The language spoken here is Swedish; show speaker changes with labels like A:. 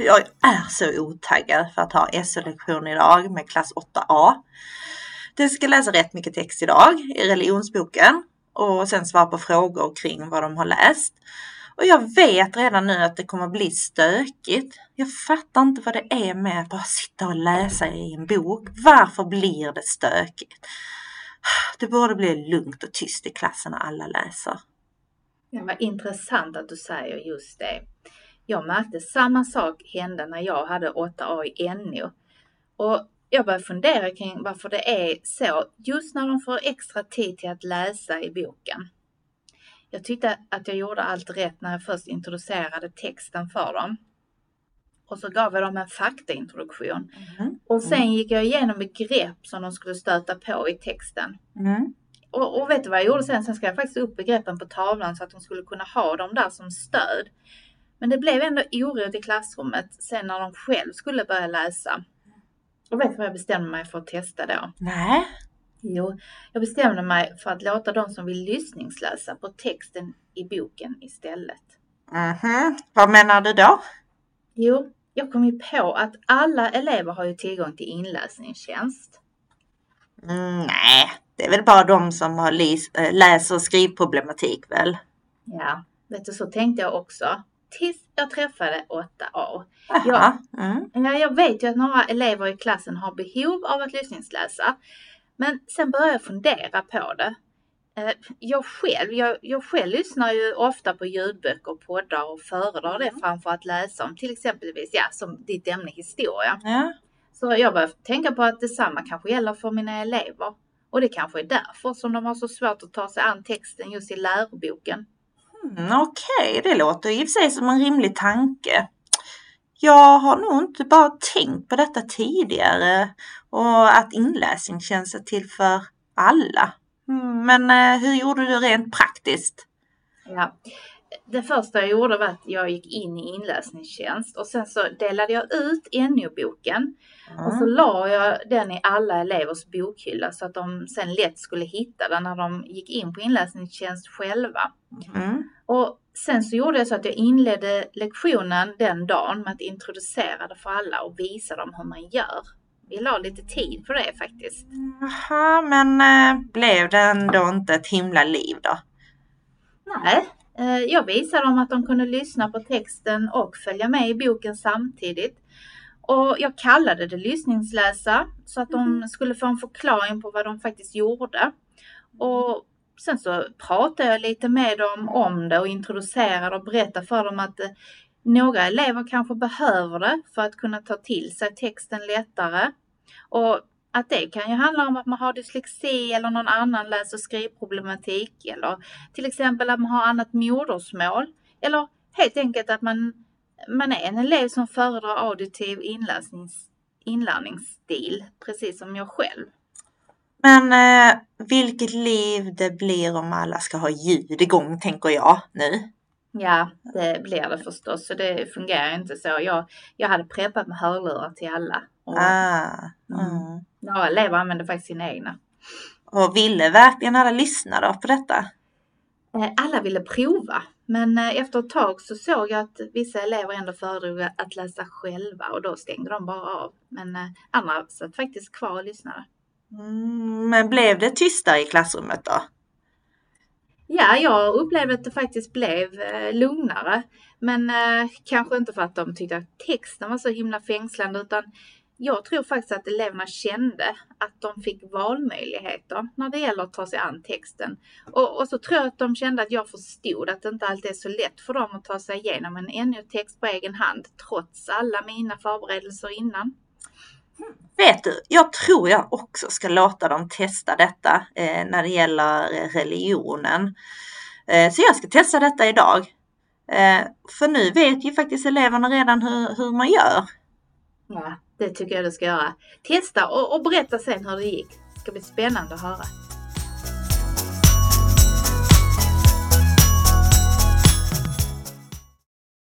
A: för jag är så otaggad för att ha SO-lektion idag med klass 8A. Det ska läsa rätt mycket text idag i religionsboken och sen svara på frågor kring vad de har läst. Och jag vet redan nu att det kommer bli stökigt. Jag fattar inte vad det är med att bara sitta och läsa i en bok. Varför blir det stökigt? Det borde bli lugnt och tyst i klassen när alla läser.
B: Ja, vad intressant att du säger just det. Jag märkte samma sak hända när jag hade 8A i NO. Och jag började fundera kring varför det är så just när de får extra tid till att läsa i boken. Jag tyckte att jag gjorde allt rätt när jag först introducerade texten för dem. Och så gav jag dem en faktaintroduktion. Mm. Och sen gick jag igenom begrepp som de skulle stöta på i texten. Mm. Och, och, vet du vad jag gjorde sen? Sen ska jag faktiskt upp begreppen på tavlan så att de skulle kunna ha dem där som stöd. Men det blev ändå oro i klassrummet sen när de själv skulle börja läsa. Och vet du vad jag bestämde mig för att testa då?
A: Nej.
B: Jo, jag bestämde mig för att låta de som vill lyssningsläsa på texten i boken istället.
A: Mhm, vad menar du då?
B: Jo, jag kom ju på att alla elever har ju tillgång till inläsningstjänst.
A: Mm, nej, det är väl bara de som har äh, läs och skrivproblematik väl?
B: Ja, vet du så tänkte jag också. Tills jag träffade 8A.
A: Jag, mm.
B: ja, jag vet ju att några elever i klassen har behov av att lyssningsläsa. Men sen började jag fundera på det. Eh, jag själv, jag, jag själv lyssnar ju ofta på ljudböcker, poddar och föredrar det mm. framför att läsa om till exempelvis, ja, som ditt ämne historia.
A: Ja.
B: Så jag började tänka på att detsamma kanske gäller för mina elever. Och det kanske är därför som de har så svårt att ta sig an texten just i läroboken.
A: Mm, Okej, okay. det låter i och för sig som en rimlig tanke. Jag har nog inte bara tänkt på detta tidigare och att inläsningstjänst är till för alla. Mm, men eh, hur gjorde du rent praktiskt?
B: Ja, det första jag gjorde var att jag gick in i inläsningstjänst och sen så delade jag ut NO-boken mm. och så la jag den i alla elevers bokhylla så att de sen lätt skulle hitta den när de gick in på inläsningstjänst själva.
A: Mm.
B: Och sen så gjorde jag så att jag inledde lektionen den dagen med att introducera det för alla och visa dem hur man gör. Vi la lite tid på det faktiskt.
A: Jaha, men äh, blev det ändå inte ett himla liv då?
B: Nej, jag visade dem att de kunde lyssna på texten och följa med i boken samtidigt. Och jag kallade det lyssningsläsa så att de mm. skulle få en förklaring på vad de faktiskt gjorde. Och sen så pratade jag lite med dem om det och introducerade och berättade för dem att eh, några elever kanske behöver det för att kunna ta till sig texten lättare. Och att det kan ju handla om att man har dyslexi eller någon annan läs och skrivproblematik eller till exempel att man har annat modersmål eller helt enkelt att man, man är en elev som föredrar auditiv inlärnings, inlärningsstil, precis som jag själv.
A: Men eh, vilket liv det blir om alla ska ha ljud igång tänker jag nu.
B: Ja, det blir det förstås. Så det fungerar inte så. Jag, jag hade preppat med hörlurar till alla.
A: Och, ah, mm.
B: Några elever använde faktiskt sina egna.
A: Och ville verkligen alla lyssna då på detta?
B: Eh, alla ville prova, men eh, efter ett tag så såg jag att vissa elever ändå föredrog att läsa själva och då stängde de bara av. Men eh, andra satt faktiskt kvar och lyssnade.
A: Mm, men blev det tystare i klassrummet då?
B: Ja, jag upplevde att det faktiskt blev eh, lugnare. Men eh, kanske inte för att de tyckte att texten var så himla fängslande utan jag tror faktiskt att eleverna kände att de fick valmöjligheter när det gäller att ta sig an texten. Och, och så tror jag att de kände att jag förstod att det inte alltid är så lätt för dem att ta sig igenom en NO-text på egen hand trots alla mina förberedelser innan.
A: Vet du, jag tror jag också ska låta dem testa detta eh, när det gäller eh, religionen. Eh, så jag ska testa detta idag. Eh, för nu vet ju faktiskt eleverna redan hur, hur man gör.
B: Ja, det tycker jag du ska göra. Testa och, och berätta sen hur det gick. Det ska bli spännande att höra.